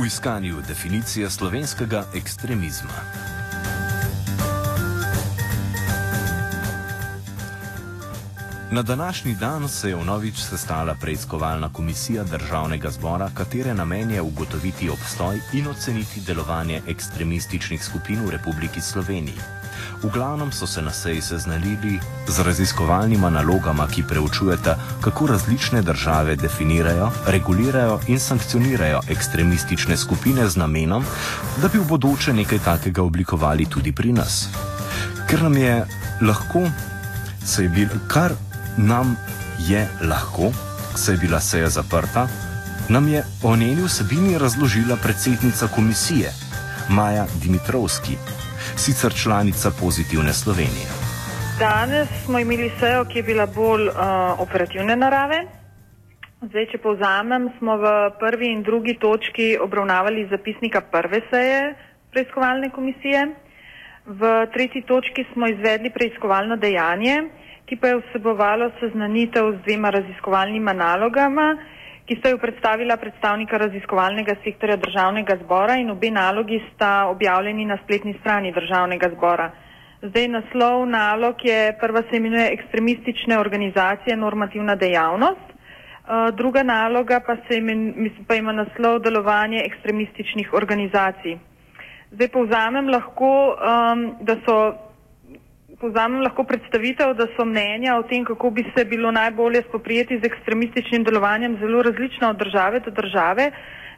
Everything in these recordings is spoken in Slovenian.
v iskanju definicije slovenskega ekstremizma. Na današnji dan se je vnovič sestala preiskovalna komisija državnega zbora, katere namen je ugotoviti obstoj in oceniti delovanje ekstremističnih skupin v Republiki Sloveniji. V glavnem so se na seji seznanili z raziskovalnima nalogama, ki preučujeta, kako različne države definirajo, regulirajo in sankcionirajo ekstremistične skupine z namenom, da bi v bodoče nekaj takega oblikovali tudi pri nas. Ker nam je lahko, se je bil kar nam je lahko, se je bila seja zaprta, nam je o njeni vsebini razložila predsednica komisije Maja Dimitrovski, sicer članica Pozitivne Slovenije. Danes smo imeli sejo, ki je bila bolj uh, operativne narave. Zdaj, če povzamem, smo v prvi in drugi točki obravnavali zapisnika prve seje preiskovalne komisije. V tretji točki smo izvedli preiskovalno dejanje, ki pa je vsebovalo seznanitev z dvema raziskovalnima nalogama, ki sta jo predstavila predstavnika raziskovalnega sektorja državnega zbora in obe nalogi sta objavljeni na spletni strani državnega zbora. Zdaj naslov nalog je prva se imenuje ekstremistične organizacije normativna dejavnost, uh, druga naloga pa, se imen, mislim, pa ima naslov delovanje ekstremističnih organizacij. Zdaj povzamem lahko, um, da so povzamem lahko predstavitev, da so mnenja o tem, kako bi se bilo najbolje spoprijeti z ekstremističnim delovanjem, zelo različna od države do države.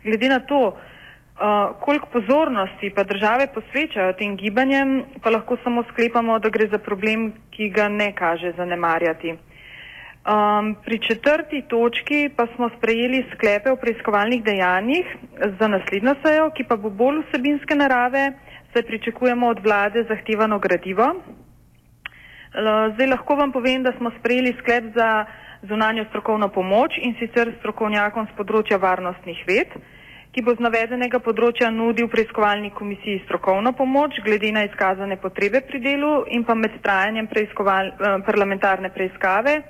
Glede na to, uh, koliko pozornosti pa države posvečajo tem gibanjem, pa lahko samo sklepamo, da gre za problem, ki ga ne kaže zanemarjati. Um, pri četrti točki pa smo sprejeli sklepe o preiskovalnih dejanjih za naslednjo sejo, ki pa bo bolj vsebinske narave, saj pričakujemo od vlade zahtevano gradivo. Zdaj lahko vam povem, da smo sprejeli sklep za zunanjo strokovno pomoč in sicer strokovnjakom z področja varnostnih ved, ki bo z navedenega področja nudil preiskovalni komisiji strokovno pomoč glede na izkazane potrebe pri delu in pa med trajanjem preiskoval, eh, parlamentarne preiskave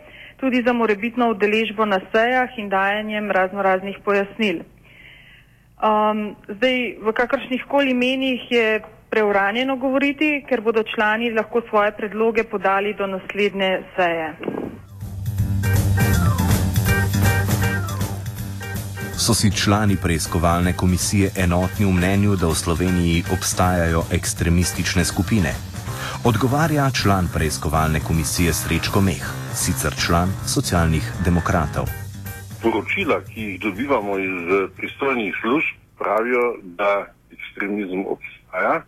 tudi za morebitno udeležbo na sejah in dajanjem razno raznih pojasnil. Um, zdaj, v kakršnih koli menih je preuranjeno govoriti, ker bodo člani lahko svoje predloge podali do naslednje seje. So si člani preiskovalne komisije enotni v mnenju, da v Sloveniji obstajajo ekstremistične skupine? Odgovarja član preiskovalne komisije Srečko Meh, sicer član socialnih demokratov. Poročila, ki jih dobivamo iz pristojnih služb, pravijo, da ekstremizem obstaja,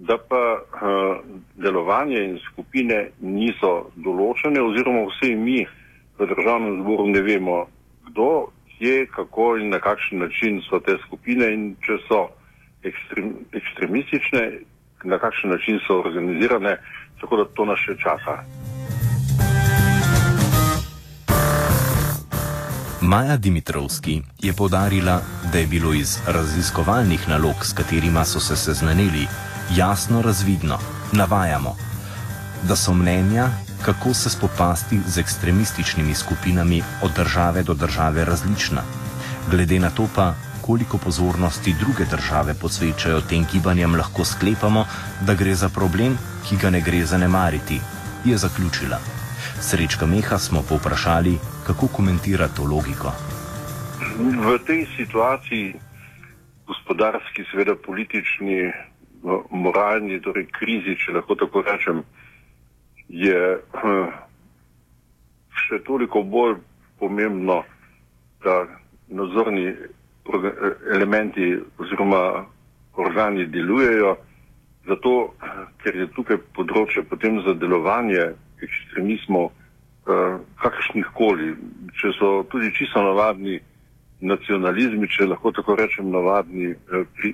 da pa uh, delovanje in skupine niso določene, oziroma vse mi v državnem zboru ne vemo, kdo, kje, kako in na kakšen način so te skupine in če so ekstrem, ekstremistične, na kakšen način so organizirane, tako da to nas še čaka. Maja Dimitrovski je podarila, da je bilo iz raziskovalnih nalog, s katerima so se seznanili, jasno razvidno, navajamo, da so mnenja, kako se spopasti z ekstremističnimi skupinami od države do države različna. Glede na to pa, koliko pozornosti druge države posvečajo tem gibanjem, lahko sklepamo, da gre za problem, ki ga ne gre zanemariti, je zaključila. Srečka Meha smo povprašali, kako komentira to logiko. V tej situaciji, gospodarski, seveda politični, moralni torej krizi, če lahko tako rečem, je še toliko bolj pomembno, da nadzorni elementi oziroma organi delujejo, zato ker je tukaj področje potem za delovanje ekstremizmov eh, kakršnih koli, če so tudi čisto navadni nacionalizmi, če lahko tako rečem, navadni eh, pri,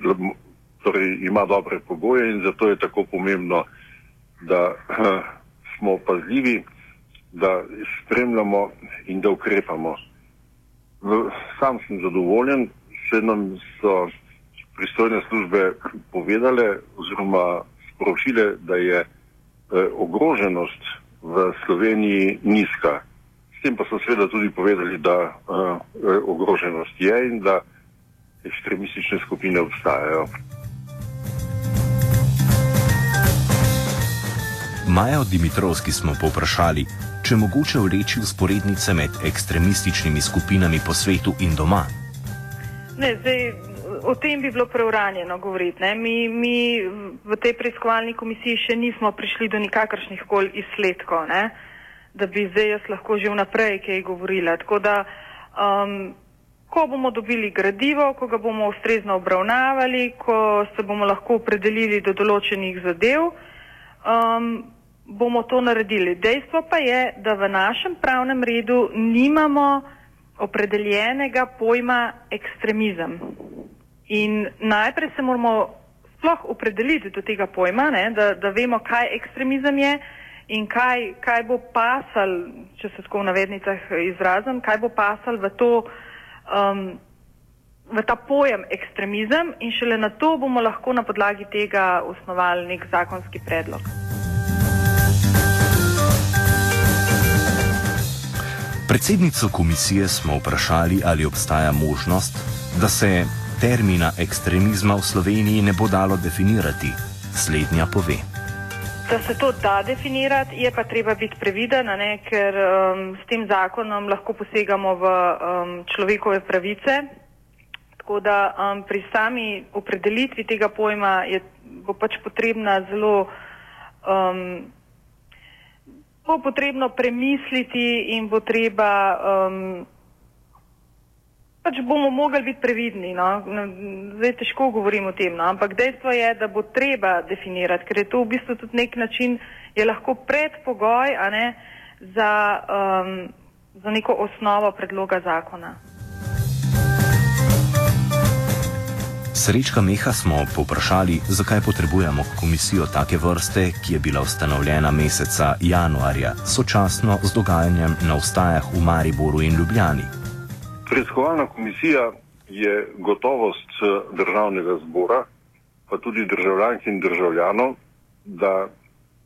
torej ima dobre pogoje in zato je tako pomembno, da uh, smo pazljivi, da spremljamo in da ukrepamo. V, sam sem zadovoljen, še nam so pristojne službe povedale oziroma sporočile, da je uh, ogroženost v Sloveniji nizka. S tem pa so seveda tudi povedali, da uh, ogroženost je in da ekstremistične skupine obstajajo. Maja Dimitrovski smo povprašali, če mogoče vleči usporednice med ekstremističnimi skupinami po svetu in doma. Ne, zdaj, o tem bi bilo preuranjeno govoriti. Mi, mi v tej preiskovalni komisiji še nismo prišli do nikakršnih koli izsledkov, ne? da bi zdaj jaz lahko že vnaprej kaj govorila. Tako da, um, ko bomo dobili gradivo, ko ga bomo ustrezno obravnavali, ko se bomo lahko opredelili do določenih zadev, um, bomo to naredili. Dejstvo pa je, da v našem pravnem redu nimamo opredeljenega pojma ekstremizem. In najprej se moramo sploh opredeliti do tega pojma, ne, da, da vemo, kaj ekstremizem je in kaj, kaj bo pasal, če se tako v navednicah izrazim, kaj bo pasal v, to, um, v ta pojem ekstremizem in šele na to bomo lahko na podlagi tega osnovali nek zakonski predlog. Predsednico komisije smo vprašali, ali obstaja možnost, da se termina ekstremizma v Sloveniji ne bo dalo definirati. Slednja pove. Da se to da definirati, je pa treba biti previden, ne, ker um, s tem zakonom lahko posegamo v um, človekove pravice. Tako da um, pri sami opredelitvi tega pojma je, bo pač potrebna zelo um, bo potrebno premisliti in bo treba, um, pač bomo mogli biti previdni. No? Zdaj težko govorim o tem, no? ampak dejstvo je, da bo treba definirati, ker je to v bistvu tudi nek način, je lahko predpogoj ne, za, um, za neko osnovo predloga zakona. Srečka Meha smo poprašali, zakaj potrebujemo komisijo take vrste, ki je bila ustanovljena meseca januarja, sočasno z dogajanjem na ustajah v Mariboru in Ljubljani. Preiskovalna komisija je gotovost eh, državnega zbora, pa tudi državljank in državljanov, da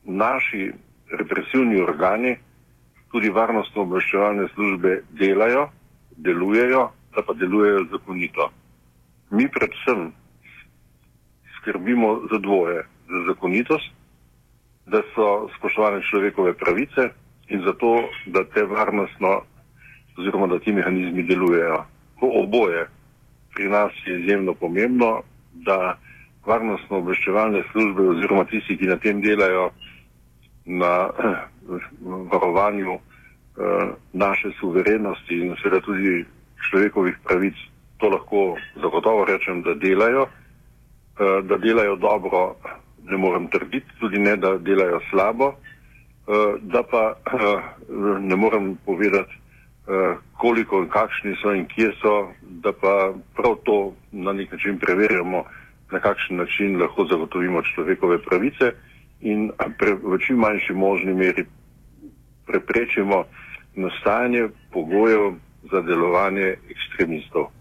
naši represivni organi, tudi varnostno obveščevalne službe delajo, delujejo, da pa delujejo zakonito mi predvsem skrbimo za dvoje, za zakonitost, da so spoštovane človekove pravice in za to, da te varnostno oziroma da ti mehanizmi delujejo. To oboje pri nas je izjemno pomembno, da varnostno obveščevalne službe oziroma tisti, ki na tem delajo, na varovanju eh, naše suverenosti in seveda tudi človekovih pravic to lahko zagotovo rečem, da delajo, eh, da delajo dobro, ne morem trditi, tudi ne, da delajo slabo, eh, da pa eh, ne morem povedati, koliko in kakšni so in kje so, da pa prav to na nek način preverjamo, na kakšen način lahko zagotovimo človekove pravice in pre, v čim manjši možni meri preprečimo nastajanje pogojev za delovanje ekstremistov.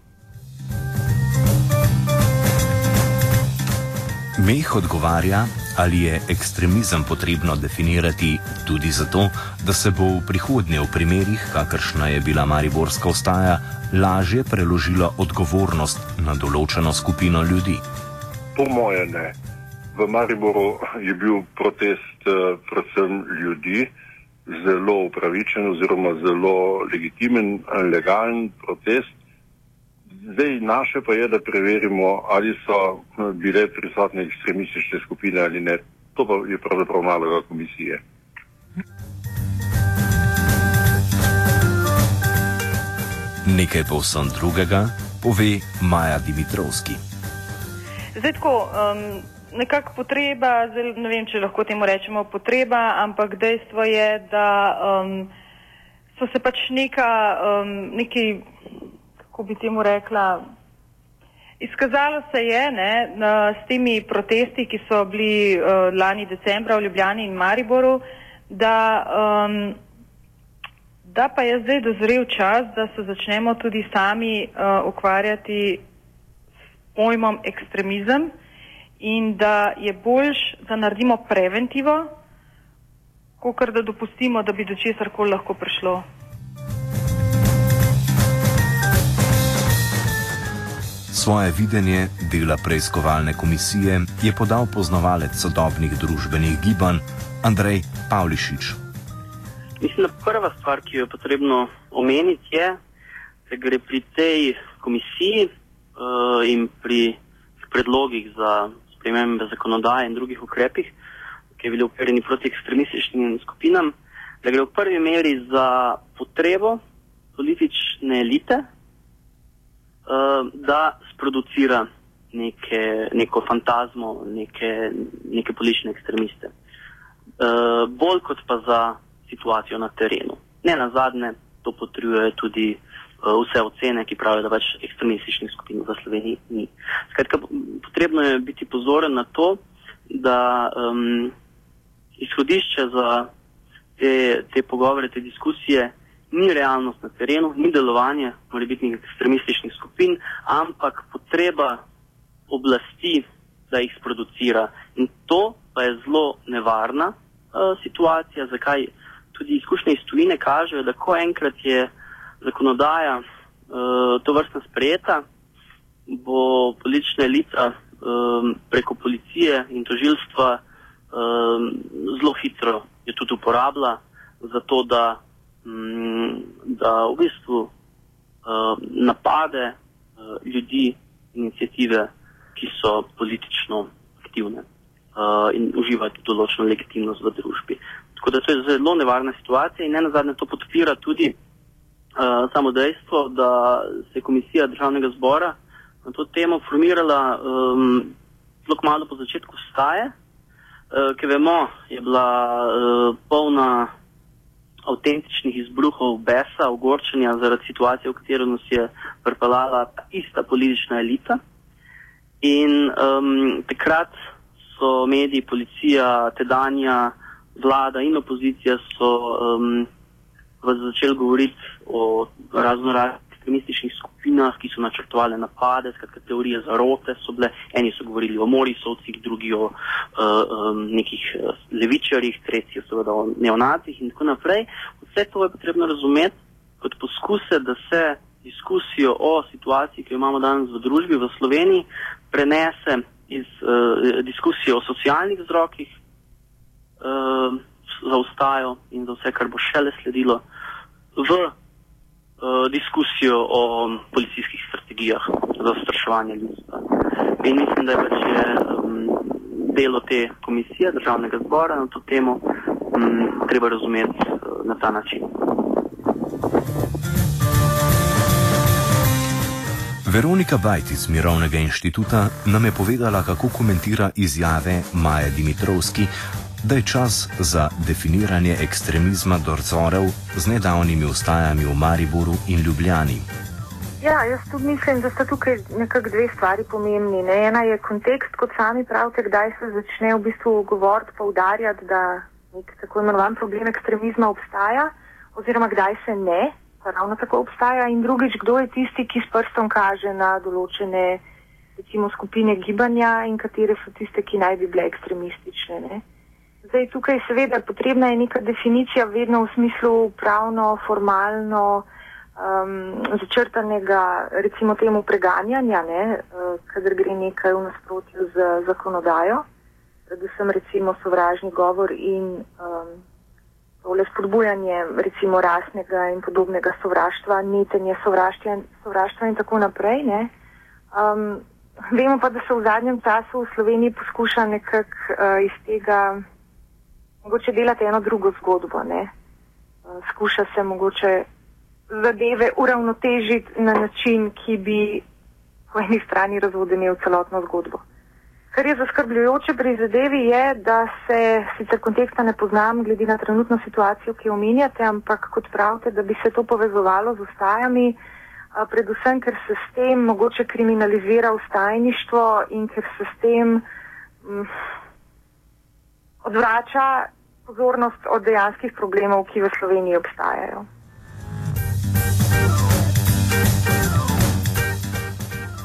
Meh odgovarja, ali je ekstremizem potrebno definirati tudi zato, da se bo v prihodnje v primerih, kakršna je bila Mariborska ostaja, lažje preložila odgovornost na določeno skupino ljudi. Po moje ne. V Mariboru je bil protest uh, predvsem ljudi zelo upravičen oziroma zelo legitimen, legalen protest. Zdaj, naše pa je, da preverimo, ali so eh, bile prisotne ekstremistične skupine ali ne. To pa je pravzaprav naloga komisije. Nekaj povsem drugega pove Maja Dimitrovski. Zdaj, tako, um, nekako potreba, zdaj, ne vem, če lahko temu rečemo potreba, ampak dejstvo je, da um, so se pač neka, um, neki kako bi temu rekla, izkazalo se je ne, na, s temi protesti, ki so bili uh, lani decembra v Ljubljani in Mariboru, da, um, da pa je zdaj dozrel čas, da se začnemo tudi sami uh, ukvarjati s pojmom ekstremizem in da je boljš, da naredimo preventivo, kot da dopustimo, da bi do česar koli lahko prišlo. Svoje videnje dela preiskovalne komisije je podal poznavalec sodobnih družbenih gibanj Andrej Pavlišič. Mislim, da prva stvar, ki jo je potrebno omeniti, je, da gre pri tej komisiji uh, in pri predlogih za spremembe zakonodaje in drugih ukrepih, ki je bili uperjeni proti ekstremističnim skupinam, da gre v prvi meri za potrebo politične elite, uh, da sproducira neke, neko fantazmo, neke, neke politične ekstremiste. Uh, bolj kot pa za situacijo na terenu. Ne na zadnje, to potrjuje tudi uh, vse ocene, ki pravijo, da več ekstremističnih skupin v Sloveniji ni. Skratka, potrebno je biti pozoren na to, da um, izhodišče za te, te pogovore, te diskusije ni realnost na terenu, ni delovanje morebitnih ekstremističnih skupin, ampak potreba oblasti, da jih sproducira. In to pa je zelo nevarna uh, situacija, zakaj tudi izkušnje iz tujine kažejo, da ko enkrat je zakonodaja uh, to vrstna sprejeta, bo politična elita um, preko policije in tožilstva um, zelo hitro je tudi uporabila za to, da, da v bistvu uh, napade uh, ljudi, inicijative, ki so politično aktivne uh, in uživajo določeno legitimnost v družbi. Tako da to je zelo nevarna situacija in ne nazadnje to podpira tudi uh, samo dejstvo, da se je komisija državnega zbora na to temo formirala um, zelo malo po začetku staje, uh, ki vemo, je bila uh, polna avtentičnih izbruhov besa, ogorčenja zaradi situacije, v katero nas je pripeljala ta ista politična elita. In um, takrat so mediji, policija, tedanja, vlada in opozicija so um, začeli govoriti o razno raznih ekstremističnih skupinah, ki so načrtovali napade, skratka teorije zarote so bile. Eni so govorili o morisovcih, drugi o uh, um, nekih uh, levičarjih, tretji seveda o neonacih in tako naprej. Vse to je potrebno razumeti kot poskuse, da se diskusijo o situaciji, ki jo imamo danes v družbi v Sloveniji, prenese iz uh, diskusije o socialnih vzrokih, uh, za ustajo in za vse, kar bo šele sledilo, v diskusijo o policijskih strategijah za straševanje ljudstva. In mislim, da je pač je, um, delo te komisije državnega zbora na to temo um, treba razumeti uh, na ta način. Veronika Bajt iz Mirovnega inštituta nam je povedala, kako komentira izjave Maje Dimitrovski da je čas za definiranje ekstremizma dorzorev z nedavnimi ustajami v Mariboru in Ljubljani. Ja, jaz tudi mislim, da sta tukaj nekako dve stvari pomembni. Ne? Ena je kontekst, kot sami pravite, kdaj se začne v bistvu govoriti, poudarjati, da nek tako imenovan problem ekstremizma obstaja, oziroma kdaj se ne, pa ravno tako obstaja. In drugič, kdo je tisti, ki s prstom kaže na določene recimo, skupine gibanja in katere so tiste, ki naj bi bile ekstremistične. Ne? Zdaj, tukaj seveda potrebna je neka definicija vedno v smislu pravno, formalno um, začrtanega, recimo temu preganjanja, ne, uh, kadar gre nekaj v nasprotju z zakonodajo, predvsem recimo sovražni govor in um, tole spodbujanje recimo rasnega in podobnega sovraštva, netenje sovraštva, sovraštva in tako naprej. Ne. Um, vemo pa, da se v zadnjem času v Sloveniji poskuša nekako uh, iz tega mogoče delati eno drugo zgodbo. Ne? Eh, skuša se mogoče zadeve uravnotežiti na način, ki bi po eni strani razvodenil celotno zgodbo. Kar je zaskrbljujoče pri zadevi je, da se sicer konteksta ne poznam glede na trenutno situacijo, ki jo omenjate, ampak kot pravite, da bi se to povezovalo z ustajami, predvsem ker se s tem mogoče kriminalizira ustajništvo in ker se s tem mm, odvrača pozornost od dejanskih problemov, ki v Sloveniji obstajajo.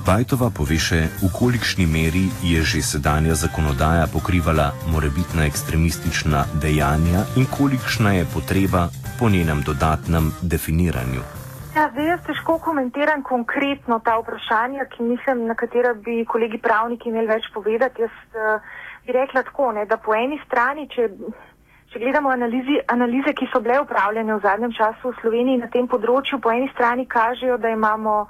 Bajtova pove še, v kolikšni meri je že sedanja zakonodaja pokrivala morebitna ekstremistična dejanja in kolikšna je potreba po njenem dodatnem definiranju. Ja, zdaj jaz težko komentiram konkretno ta vprašanja, ki mislim, na katera bi kolegi pravniki imeli več povedati. Jaz uh, bi rekla tako, ne, da po eni strani, če, če gledamo analizi, analize, ki so bile upravljene v zadnjem času v Sloveniji na tem področju, po eni strani kažejo, da imamo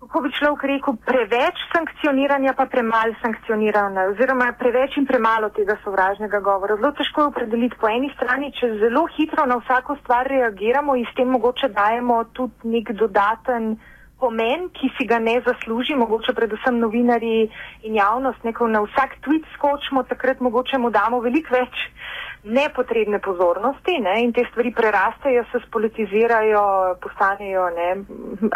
kako bi človek rekel, preveč sankcioniranja, pa premalo sankcioniranja, oziroma preveč in premalo tega sovražnega govora. Zelo težko je opredeliti po eni strani, če zelo hitro na vsako stvar reagiramo in s tem mogoče dajemo tudi nek dodaten pomen, ki si ga ne zasluži, mogoče predvsem novinari in javnost, neko na vsak tweet skočimo, takrat mogoče mu damo veliko več nepotrebne pozornosti ne, in te stvari prerastejo, se spolitizirajo, postanejo ne,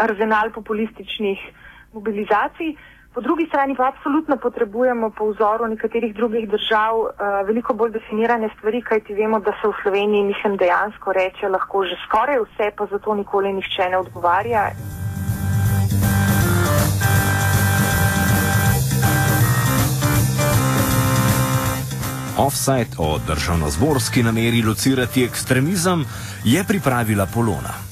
arzenal populističnih mobilizacij. Po drugi strani pa absolutno potrebujemo po vzoru nekaterih drugih držav uh, veliko bolj definirane stvari, kajti vemo, da se v Sloveniji, mislim, dejansko reče lahko že skoraj vse, pa zato nikoli nihče ne odgovarja. Offside o državnozborski nameri locirati ekstremizem je pripravila Polona.